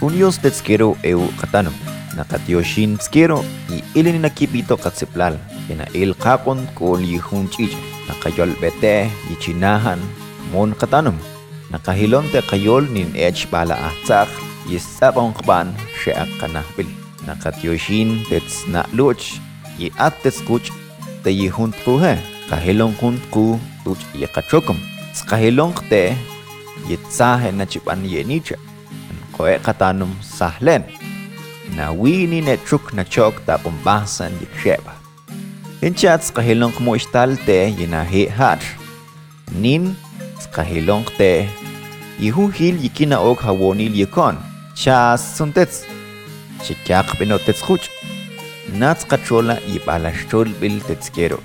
Unios Tetskero Eu Katano, Nakatioshin Tskero y Ilin Nakipito Katseplal, na El Kakon Koli na Nakayol Bete, chinahan, Mon Katanum, kahilon Te Kayol Nin Ech Bala Ahtzak, she Kban ak Kanahbil, Nakatioshin Na Luch, y Ateskuch, Te Yihunt Kuhe, Kahilon Hunt Ku Tuch Yakachokum, Te, na Nachipan Yenicha. oe katanum sahlen. Na wini netruk na chok tapong basan di kreba. Inchats kahilong mo istalte yinahi hat. Nin kahilong te. Ihuhil yikina og hawonil yikon. Chas suntets. Chikyak pinotets kuch. Nats katrola ipalashtol bil tetskero.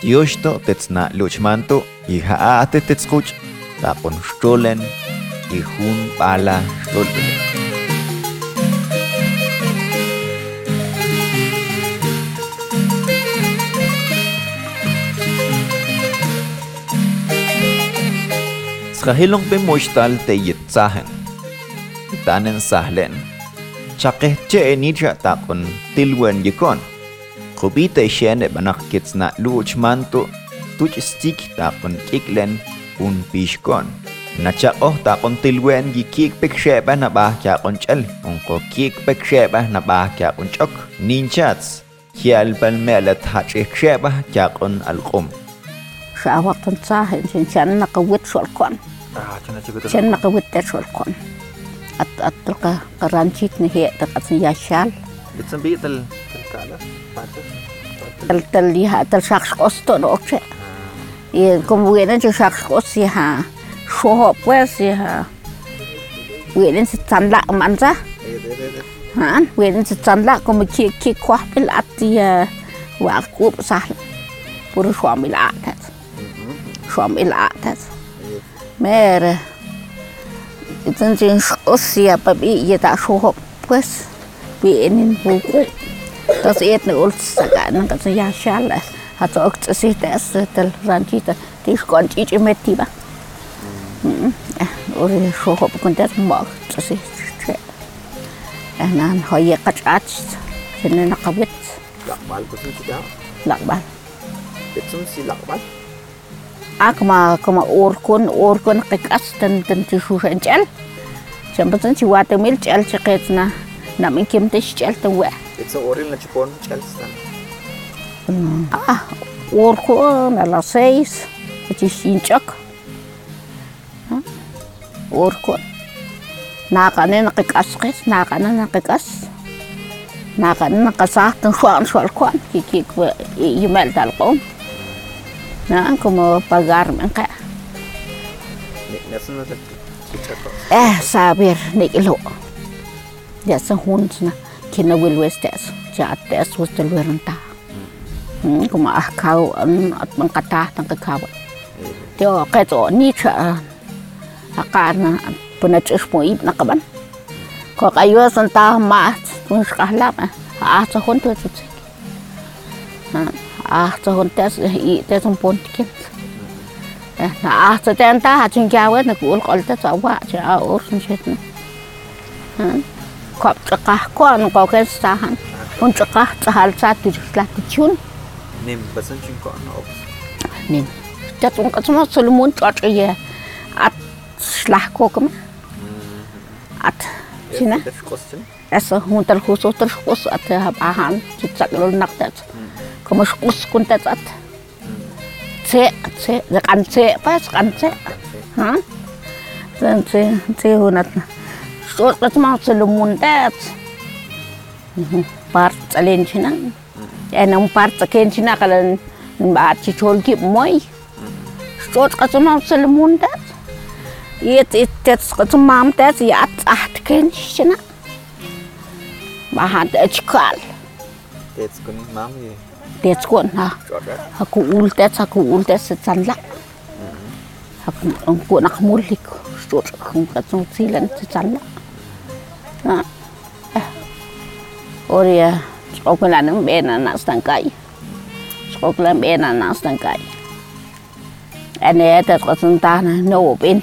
Tiyoshto tetsna luchmanto. Iha ate tetskuch. Tapon shtolen. Tapon shtolen. pala bala Sahilong pe moistal te yetzahen. Tanen sahlen. Chakeh che enitra takon tilwen yikon. Kubite shen banak kitsna luch manto tuch stik takon kiklen un pishkon. نشاقه تاقن تلوين جي كيك بك شابه نباه كاقن شل انكو كيك بك شابه نباه كاقن شك نينشاتس كيال بالمالة هاتشيك شابه كاقن القم شاوة تنصاهن شان نقوت شولكون شان نقوت شولكون أتلقى قرانشيت نهي تقصن ياشال بتسم بي تل تلكالة تل تل يها تل شخص قصتون أوكي يكون وينا جو شخص قصي ها Shoho pues ya. Wirin secanda man sa. Han, wirin secanda ko meki ki kwah pil atia. Wa kup sah. Pur suami la tat. Suami la tat. Mere. Itan jin osia papi ya tak shoho pues. Wirin buku. Tas et ne ult sagan Hat so okt sich das der Ranchita. Dich konnt ich immer tiefer. ويشوفوا بكونتات مؤخت هنا هي قطعات سنين قبت لقبال كنت لقبال بتسمسي لقبال أكما كما أوركون أوركون قيقاس تن تن تشوش أنجل جنبتن شوات ميل جل شقيتنا نامين كم تش جل تنوع إتسا أورين لشكون جل سنة آه أوركون على سيس تشين شك urkot. Nakana nakikaskis, nakana nakikas. Nakana nakasak, kung suwan suwan kiki kikik yumel talkom. Na, como pagar ka. Eh, sabir, ni ilo. Ya sa huns na kinawilwes tes, ja tes was talweran ta. Hmm. Hmm, Kuma an at mangkatah ng kakawat. Eh. Tiyo, kai to, ni cha aqaarna punach'ixmu'ib naqaban qoq'ayuasan taaj ma'at punxq'ajlama a'ahtzajon tuatzitzik a'ahtzajon teas i'tesun pontikin a'ahtzatean taaj achin kiawet naku'ul q'oltetz awa' chin a'ursun xetna kopch'aqajkuan qoqes taajan punch'aqaj tzajaltza tujixtlakichun nim basan chinko'an ops nim tatsunq'atsmo solomon ch'och'ye at слахкогм ат чина эс хунтал хусутал хус ат хаб ахан чицакл нактат комш кус кунтат ат це це за кан це пас кан це ха це це це хунат шот пас ма целумунтат парт цален чина энам парт цакен чина кален баат чичолки мой шот касмау целумунтат Jetzt ist jetzt zum Mom, der sie hat acht Kindchen. Man hat es kalt. Jetzt kommt Mami. Jetzt kommt na. Haku ul tes, aku ul tes secanla. Aku aku nak mulik, stut aku kacung silen secanla. Nah, oria sekolah nang bena nak stangkai. und bena nak stangkai. Ane ada kacung tanah, no bin.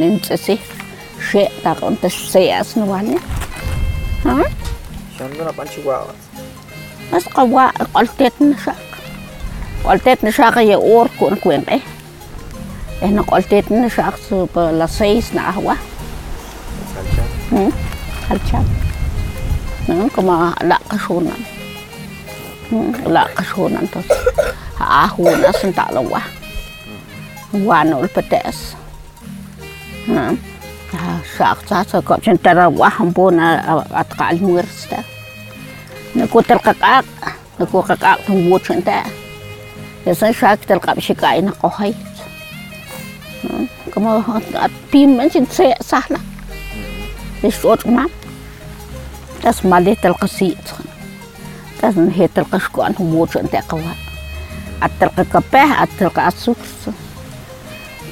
ንንፅሲ ሽዕ ታቕምተ ሰይኣስ ንባኒ ሸምዱና ቐንቺ ጓዖት ኣስ ቐዋ ቆልቴት ንሻቅ ቆልቴት ንሻቅ የኡር ኩን ኩንቀ እነ ቆልቴት ንሻቅ ስበላሰይስ ንኣህዋ ካልቻል كما لا قشونا لا قشونا انت هاهونا سنتعلوا وانو البتاس ساقطة كنت نروحهم بونا أتقع المورستا نكو تلقاق نكو قاق تنبوت شنتا يسن شاك تلقى بشكاي كما تاس مالي تلقى تاس نهي تلقى شكوان أتلقى كباه أتلقى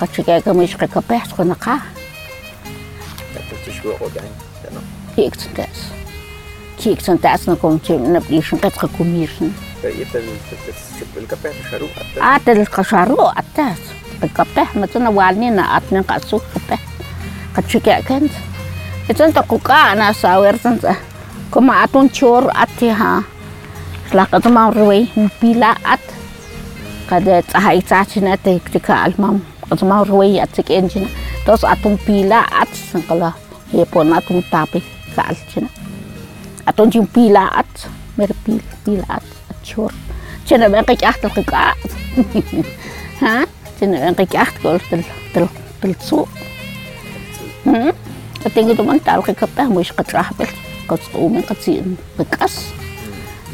qachikayka michqikapejtsunaqa ki'ktsuntas ki'ktsuntasna napdixinqitqa comixna ah telqa xaru'atas qikapej metsa nawalnina atninqa asuj qipej qachikaykansa etsan taquka'ana sawertsansa como atun chor atiha xlaqatma riway pila at qade tsahay tsachinate tika'almam as mau ruwe at sik enjina tos atung pila at sangkala hepon atung tapi kal china atung jing pila at mer pil pila at at china ben kai aht kai kika ha china ben kik aht kol tel tel tel su hmm katingi tuman tal kika pa mo ish katrah bel kats ume kai kikas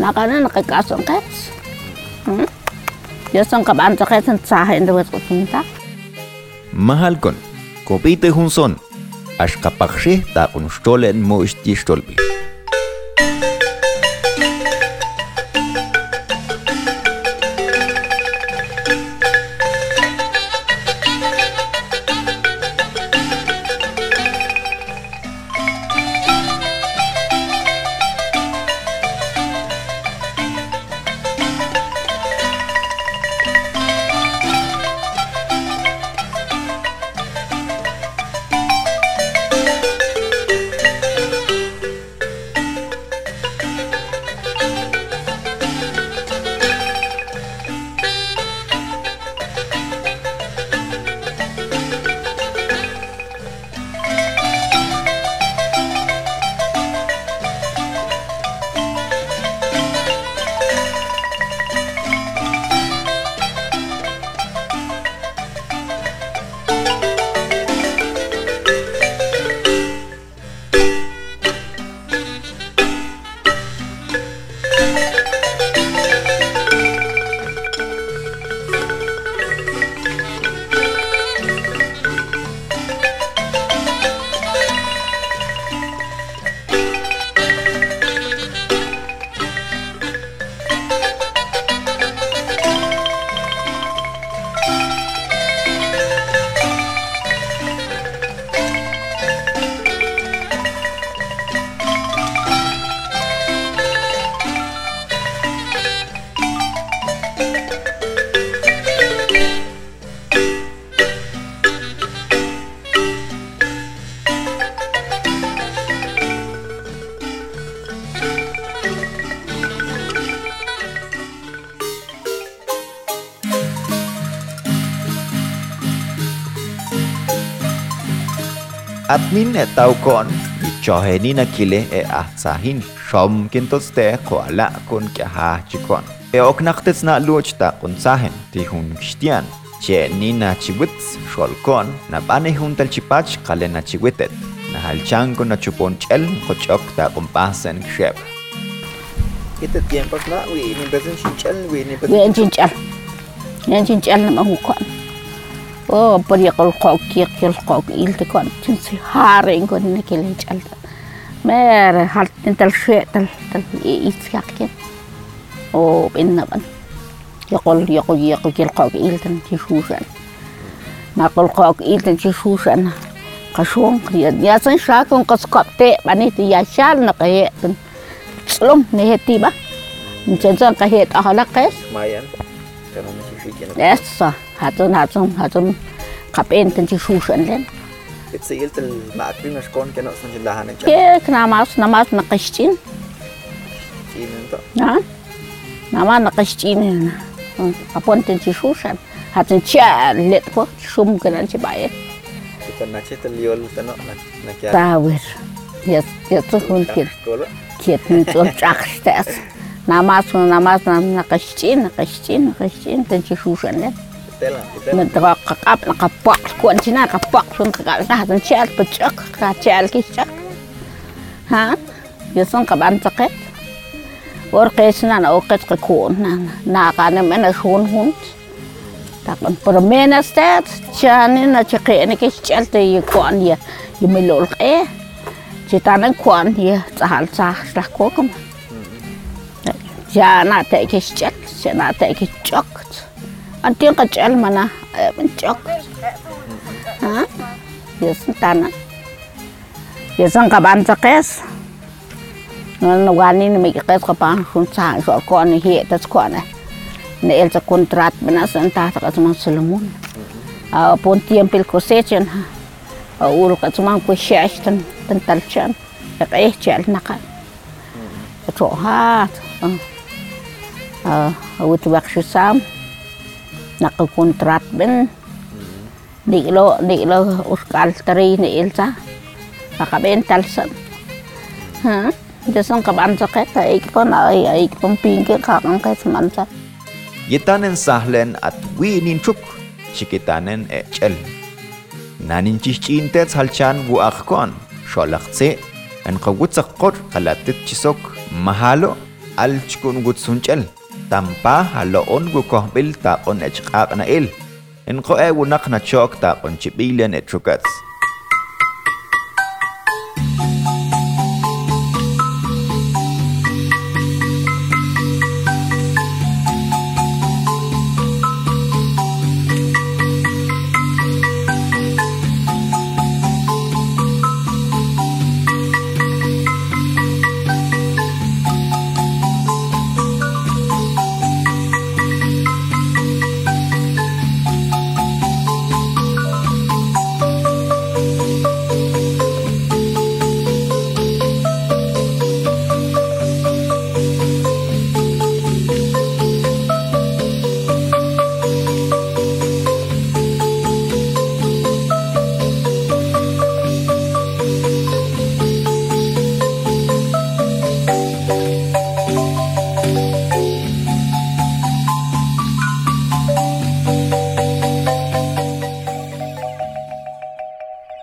nakana nakikasan kats hmm Ya sangka kai kaitan kai dewet kutinta. Mahal kon, kopite hunson, ashkapakshe ta mo isti stolbi. Min e tau kon Choheni na kile e ahsahin Shom ste ko ala kun ke ha chikon E ok tes na luch ta kun sahen Ti hun kishtian Che ni na shol kon Na bane hun tal chipach kale na chiwitet Na halchan kun na chupon chel chok ta kumpasen kshep Este tiempo, na Uy, ni besin chinchal, uy, ni besin chinchal. Uy, en chinchal. En na no me oo bariiqal qookii qilqook iltikon tinsi haaringon nikelejcalta meer haltintal sheetal tal iitsiakken oo innaban يقول يقول يقول يلقاك إلتن تشوشن ما قلقاك إلتن تشوشن قشون قيد يا سن شاكن قسقط تي بنيت يا شال نقيتن سلم نهتي با من سن قهيت أهلا قيس مايان ترى مش في كنا إيه هاتون هاتون هاتون قبئين تنتي شوش أنلين اتسئلت المعتبين مشكون إيه، كنا أصلا جلا نعم كي كنا معص نماس نقشتين تين انت نعم نما نقشتين هنا أبون تنتي شوشان هاتن تشا لتبو شوم كنا نتي بايه كنا تشيت اليول تنا نكيا تاور يس يتسون كيت كيت نتوم تشخش تاس نماس نماس نقشتين نقشتين نقشتين تنتي شوشان لتبو مدرك قاب قباق كون شنا قباق شون قاب نهض نشال بتشق كاتشال كيشق ها يسون قبان تقيت ورقيشنا أنا أوقيت كون ناقانا من أشون هونت takon pero menas tet chani na chike ne ke chalte ye kon ye yimilol e chitanan kuan ye tsahal tsah la kokum jana te ke chat jana te ke chokt أنتي قتشل منا آه، منشق ها يسن تانا يسن كبان سقيس نوغاني نمي قيس كبان خون سان شو كون هي تسكون نيل تكون ترات بناس انت تقسم سلمون آه، بون تيمبل كوسيتشن أقول قسمان كوشيش تن تنتلشن يقيه تشال نقل تروحات أه, آه، وتوقش سام nakakontrat ben. Di lo, di lo, uskal tari ni Ilsa. Nakabental sa. Ha? Hmm, Jason kabansa kaya, e, kaya ko na, ay kong pinggir kakang kaya sa mansa. Yitanen sahlen at winin chuk, chikitanen e chel. Nanin chichintets halchan buakkon, sholakse, en kagut kor kalatit chisok, mahalo, al chikun alchkun chel. tampa haloon gukoh bil tapon echqaq na il. Enko e wunak na chok tapon chipilen etrukats.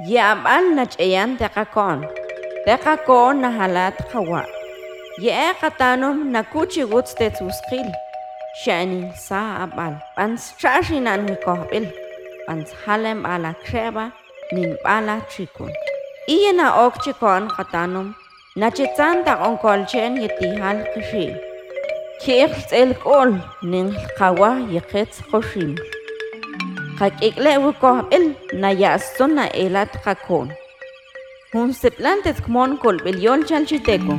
یه عبال نجایان دقیقان، دقیقان نهالات خواه. یه قطانم نکوچی غوطستت و شاني شانی سه عبال. پنس چهاشی ننمی کوه بیل، پنس حالم بالا کشیبه، نین بالا چیکون. ایه نه اوکچی کن قطعانم، نجتزنده اون کالچین یه تیهال قشیل. کیه اختیال کل نهال خواه خاكيكلا وكوهبل نايا السنة إلات خاكون هون سبلان تذكمون كل بليون شالشتكو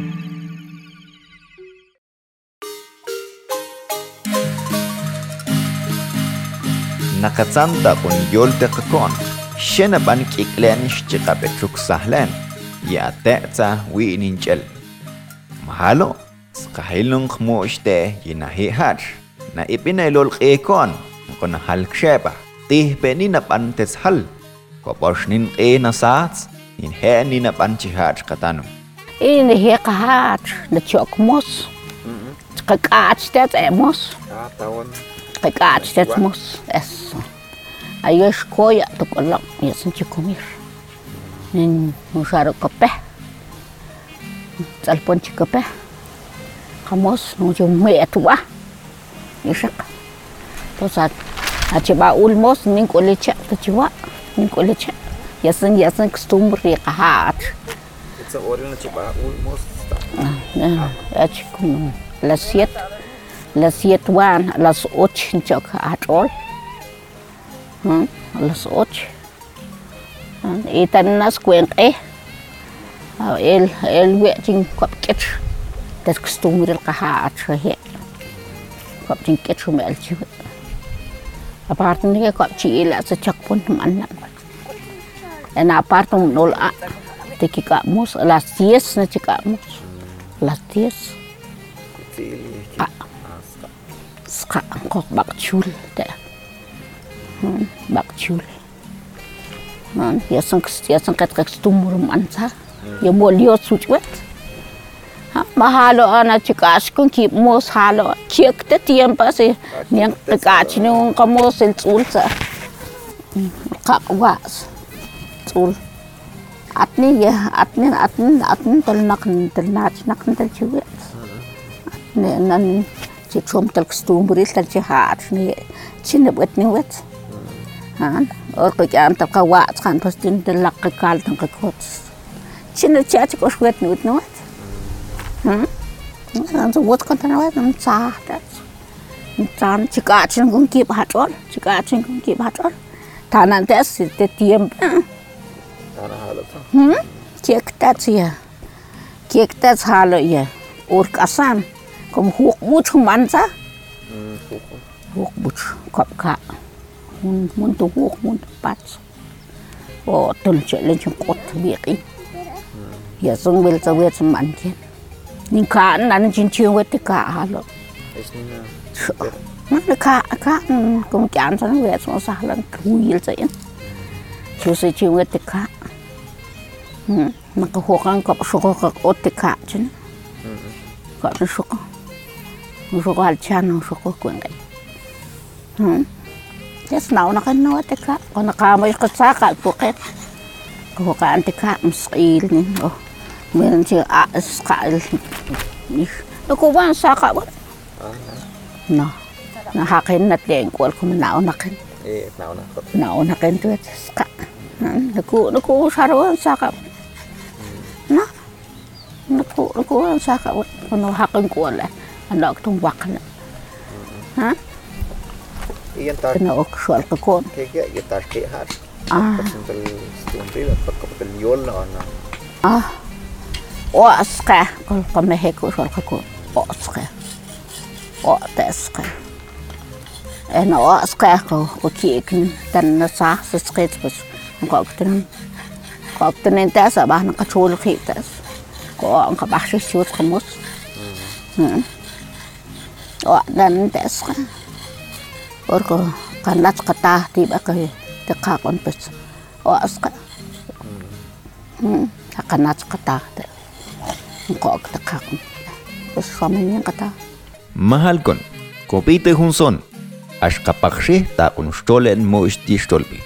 نقصان دا بون يول تقكون شنا بان كيكلان شجيقا بتروك سهلان يا تأتا وينين جل مهالو سقحيلون خموش ده ينهي هار نا إبنا لول قيكون نقنا هالكشابه tih pe ni nap an tes hal koposh nin e na saats nin he ni nap an chi hat katan in he ka hat na chok mos ka kaach tet e mos ka kaach tet mos es ayesh koya to kolak yasin chi komir nin musharo kape salpon chi kape kamos no yo me atwa yeshak to sat achiba'ul mos nin k'ulicha' kichiwa' nin k'ulicha' yasin yasin kstumr riqaja'at tza'o'ren achib'a'ul mos ach ah, como ah, las siete las siete wan a las och nchok ajt'ol a mm, las och ah, y tan nas kuenk'ej el el wi'chin ku'apk'ich tes kstumr riqaja'at jeje' ku'apchink'ich ume'el chiwi' apart ni kop ci ila sejak pun teman en apart tu nolak tiki kak mus las ties na ci kak mus las ties ska kok bak chul da hmm, bak chul man hmm, ya sang ya sang kat kat tumur mansa ya bolio sucwet mahalo ana chikas kung kip mo halo chiek te tiempo si niyang tikach niyong kamo sin sul sa kapwas sul at ni ya at ni at ni at ni tol nak tol nach nak tol chiwe at ni nan chi chum tol kstumbril tol chi hat ni chi ni wet ni wet han or ko jam ta kawas kan postin tol lak kakal tol kakwas chi ni chi at ko wet ni ni wet Hmm? Anzu wot konta nawe nam tsah tats. Tsam chika chin gung kip hatol, chika chin gung kip hatol. Tanan tes te tiem. Tara hmm? halata. Hm? Kiek tats ye. Ya. Kiek tats halo ye. Ya. Ur kasan kom huk buch manza. Hm, huk. Huk buch kop ka. Mun mun to huk mun pats. O oh, tul chelen chin kot biqi. Hmm. Ya sung bel tawet man kien. นี่ขานั่นชินเชื่อวัตถุกาหลอกนั่นขาขาก็มจการสั่งเวสมาสารังคุยเลยสิชื่อสิชื่อวัตถุกาฮึมมันก็หัวกันกับสุขกับอุตถุกาจิ้นกับสุขมุสุขอาจารย์นุสุขกุ้งกันฮึเจ้าสาวนักนวัตดค่ะคนนัาเมือก็สักกับพวกเขาหัวกันดค่ะมันสกีลนี่โอ้ mình chỉ aas ka. Nakuha ang saka ba? No. Nahakin na nó kuwal ko naunakin. Eh, naunakin. Naunakin nào at saka. nào naku, sarawan saka. No. Naku, naku, ang saka. nó hakin kuwal eh. Ano ako itong wakan. nó Iyan nó Ano ako kuwal ko kuwal. Kaya, iyan tar kaya har. Ah. Pagkakas ng pagkakas ng pagkakas ng pagkakas ng pagkakas ng pagkakas ng pagkakas ng pagkakas ng pagkakas ng pagkakas ng pagkakas ng pagkakas ng pagkakas Osqa qulqamahiku xulqaku osqa otasqa ana osqaqu ukiikn tannasaaqsisqitpus nqaqtunin qaqtunintas abajna qachulqitas qo'on qabaxsixchiwis qamus oqnanintasqa orqu qanat qataj tib'aqa tiqaq'unpis osqa qanat qatajta Mahalkon, kopite hunson, ashkapakshe ta unstolen moishti stolpi.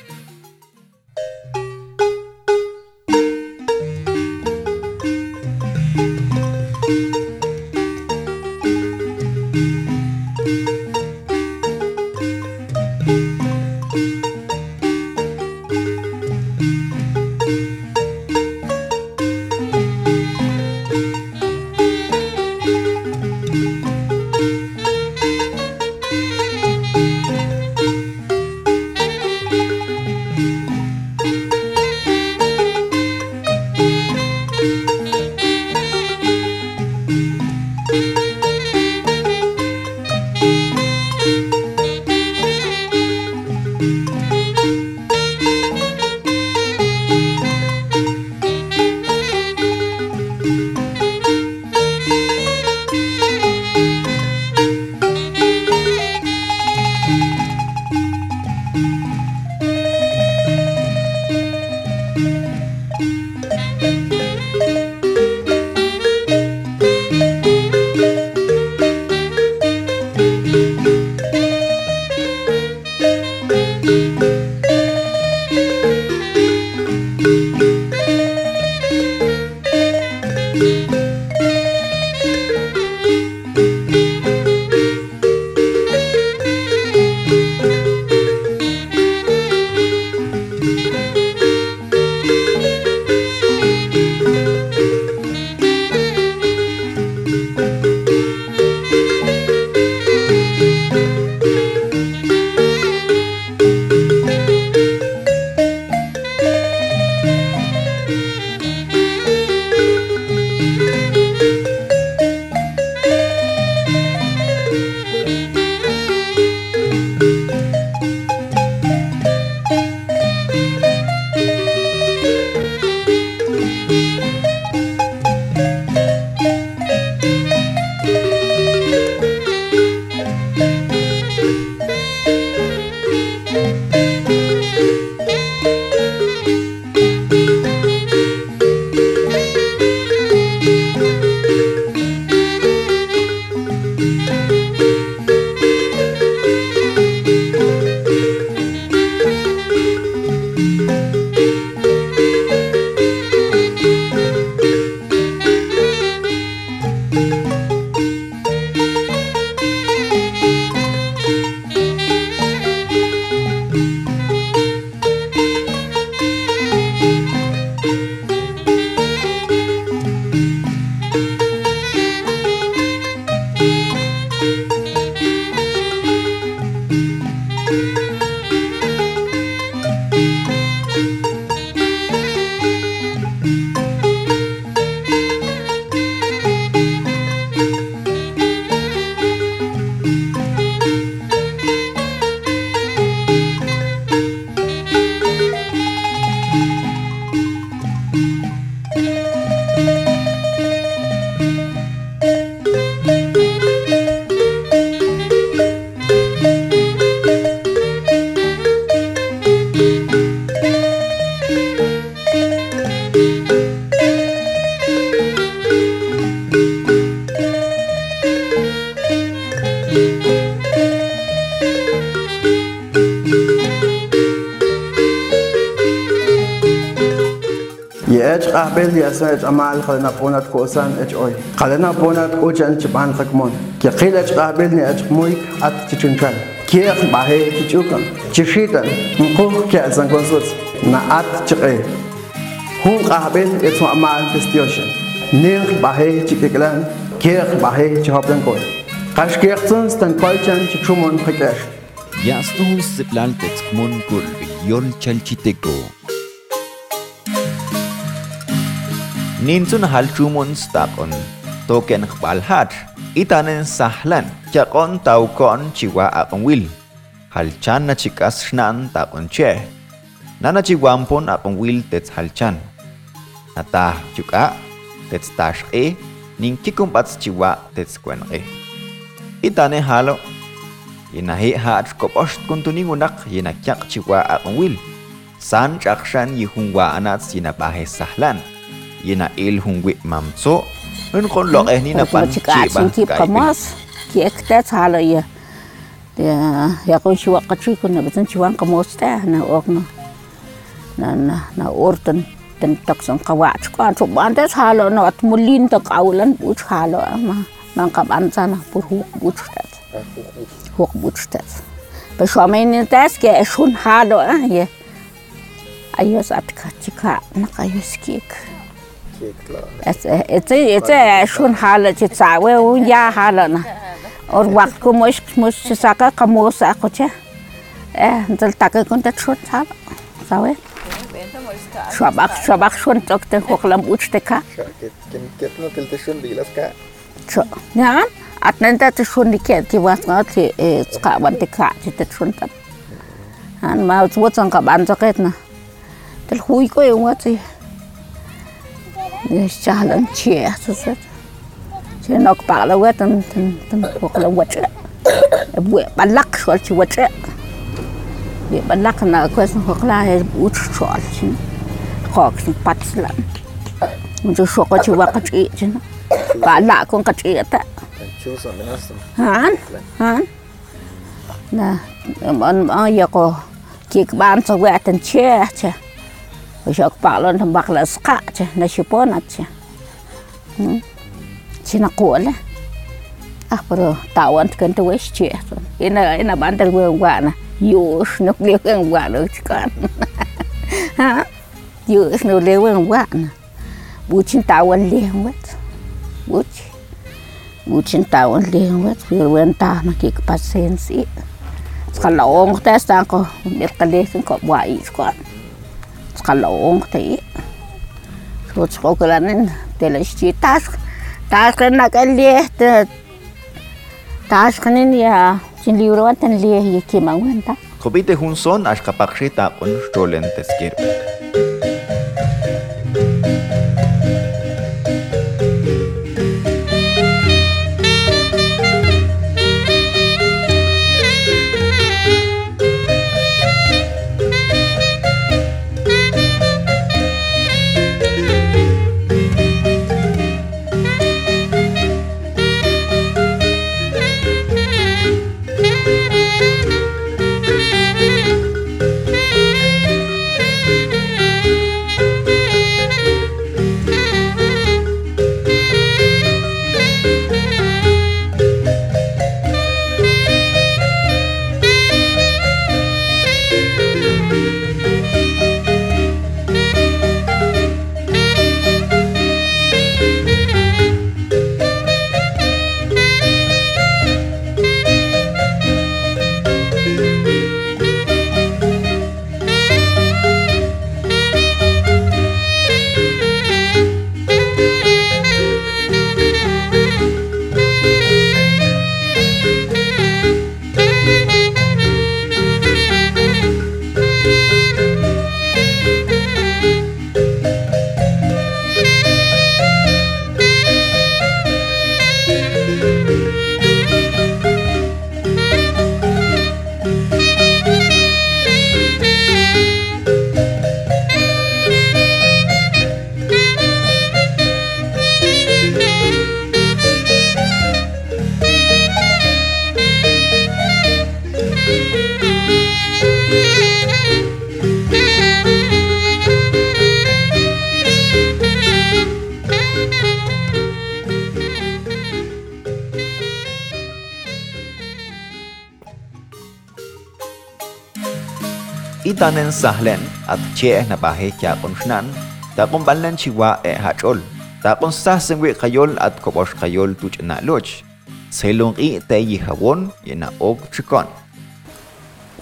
يأج قابل يسأج أمال خلنا بونات كوسان أج أوي خلنا بونات أوجان تبان خكمون كي قيل أج قابل نأج موي أت تشنكال كي أخ باهي تشوكن تشيتن نقوه كي أزن كونسوس نأت تشقي هون قابل يتو أمال تستيوشن نيخ باهي تشكيكلان كي أخ باهي تشهبلن كوي قاش كي أخصن ستنكولشان تشومون خكاش يأستو سبلال تتكمون كل بيول تشالشيتكو Ninsun hal chumun stakon token balhat itanen sahlan kon tau kon chiwa akong wil halchan na chikas nan takon che nana chiwampon akong wil tets halchan nata chuka tets tash e nin kikumpats chiwa tets kwen e itane halo inahi hat kopost kuntuningunak yinakyak chiwa akong wil san chakshan yihungwa anat sinapahe sahlan sahlan yena'il jun wi'mam so' wuen ko'on loq'ejnin apanchik'a'b'a chik'a'sunkipqamas ki'ektaj ja'ala'ya yak'un xiwa' qachwik kunab'atzin chiwan qamochtaj na ok na na na or tan tan taksan qawa' chuk'an chukb'an tech jalo' no at molin tak awlan b'uch jalo' ma man qab'an tzana pur juq b'uch tet juq b'uch tet pe xo'aminentes que xun jalo' ye ayos at chika' naq ayos ki'ik ऐसे हाल चावे वो या हाल ना और वक्त को मुश मुश साका कमो सा कुछ ए दल ताके कुन तक छोट था सावे शबाक शबाक शोन तक तक होकलम उच तक कितना किलते शोन दिलस का छो ना अतनंत तक शोन दिखे कि वास ना थे का वन तक का तक शोन तक हां वो चंका बान जकेत ना तल हुई को हुआ cha lần chia sơ sơ chứ nó có bảo là quét tân tân tân cuộc là quật chứ buổi bắn lắc rồi chứ quật chứ bị bắn lắc là quét hoặc là út sọt chứ khó cái bắt lắm mình cho sọt có chứ và cái chị chứ bà lạ con cái chị ta hán na, nè mà giờ có kịch bán sao quét tân chia chứ Ushok paklon tembak la ska che na shiponat che. Hmm. Sinakula. Ah pero tawan kan tu wes che. Ina ina bantal gue wana. Yus nuk dia kan wana kan. Ha? Yus nuk dia kan wana. Bucin tawan lewat. Bucin. Bucin tawan lewat. Wirwen tah nakik pasensi. Sekarang orang tes tak kau, dia kelihatan kau buat ikan. kaloong ti. Suot ko kalanin, tilas ti task. Task na kalih, task nin ya, sinliwrawan tan lih yikimang wanta. Kobite hunson, ashkapakshita, unstolentes kirpet. tanen sahlen at che na bahe cha kon shnan ta kon balan chiwa e ha chol ta kon sa sengwe khayol at kobosh khayol tu chna loch selong i te yi hawon na ok chikon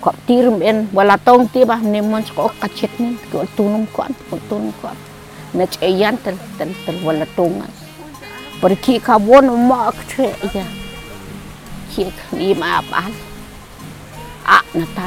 ko tirum en wala tong ti ba ne mon ko kachet ni ko tunum ko ko tunum ko na che yan tel tel tel wala tongas pergi kawon mak che ya ki ni ma ba a na ta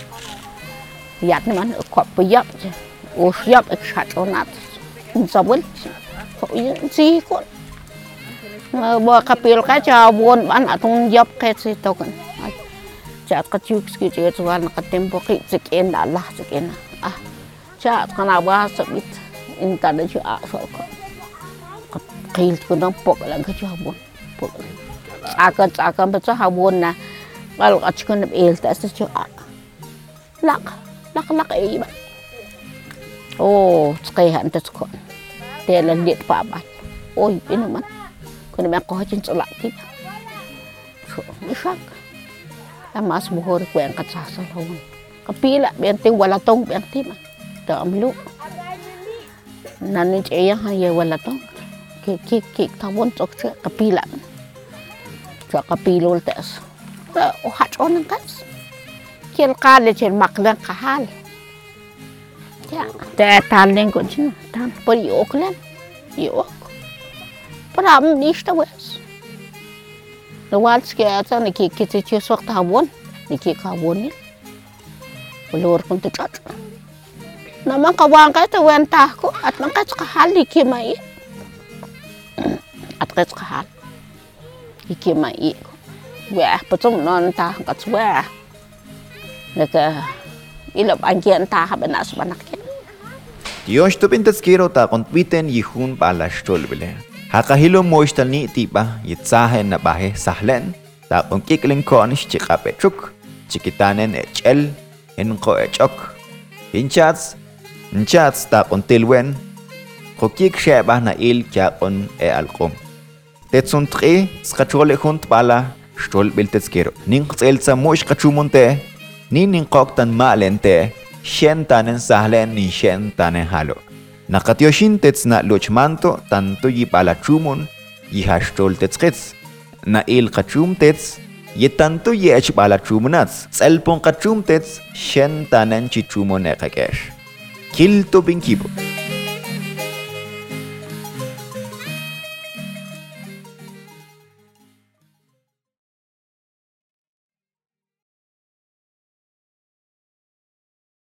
ያንም አን እኮ በያብ ወሽያብ እሻጮናት እንሰብል ኮይ ሲኮን በከፒል ከቻ ቦን ባን አቱን ያብ ከት ተኮን ቻት ከቲክ ስኪ ጨት ዋን ከቴም ቦቂ ዝቄን አላህ ዝቄን አ ቻት ከና ባ ሰቢት እንታለች አፈኮ ከይል ኩናም ቦቅ ለገቻ ቦን ቦቅ ጫቀን ጫቀን ብቻ ቦና ቃል ቀጭኩን ኤልታስ ቻ ላቅ lak-lak e eh, ba oh tsqeha anta te tela pa ba oy pinuman kun me ko hacin tsla ti so mishak amas buhor ko ang katsasal hawon kapila bente wala tong bente ma to amlu nanit eya ha ye wala tong kik kik kik tawon tsok kapila kapilol tes Oh, hatch on kan ken kade chen makdan kahal ya da tan den kon chin yok por yok pram nishta wes no wals ke ata ne ke ke che sok ta bon ne ke ka bon ni lor kon te na man ka wan ka te wen ta ko at man ka kahal ke mai at ka kahal ke mai wa patum non ta ka tswa Naka ilop agian ta na asmanak yan. Diyosh tupin tatskiro ta kontwiten yihun palas tulbile. Hakahilo moishtalni tipa yitsahen na bahe sahlen. Tapong kikling chika petruk, Chikitanen echel. Enko echok. Inchats. Inchats tapong tilwen. Kokik shebah na il kyakon e alkom. Tetsun tre skachole hunt pala stolbil tetskiro. Ning tselsa moish kachumonte. ninin koktan maalente, shentanen sahlen nin shentanen halo. Nakatioshintets na luchmanto tanto yipalachumun yihashtoltetskits, na ilkachumtets ye tanto yechpalachumunats, tselponkachumtets shentanen chichumonekakesh. Kilto binkibo.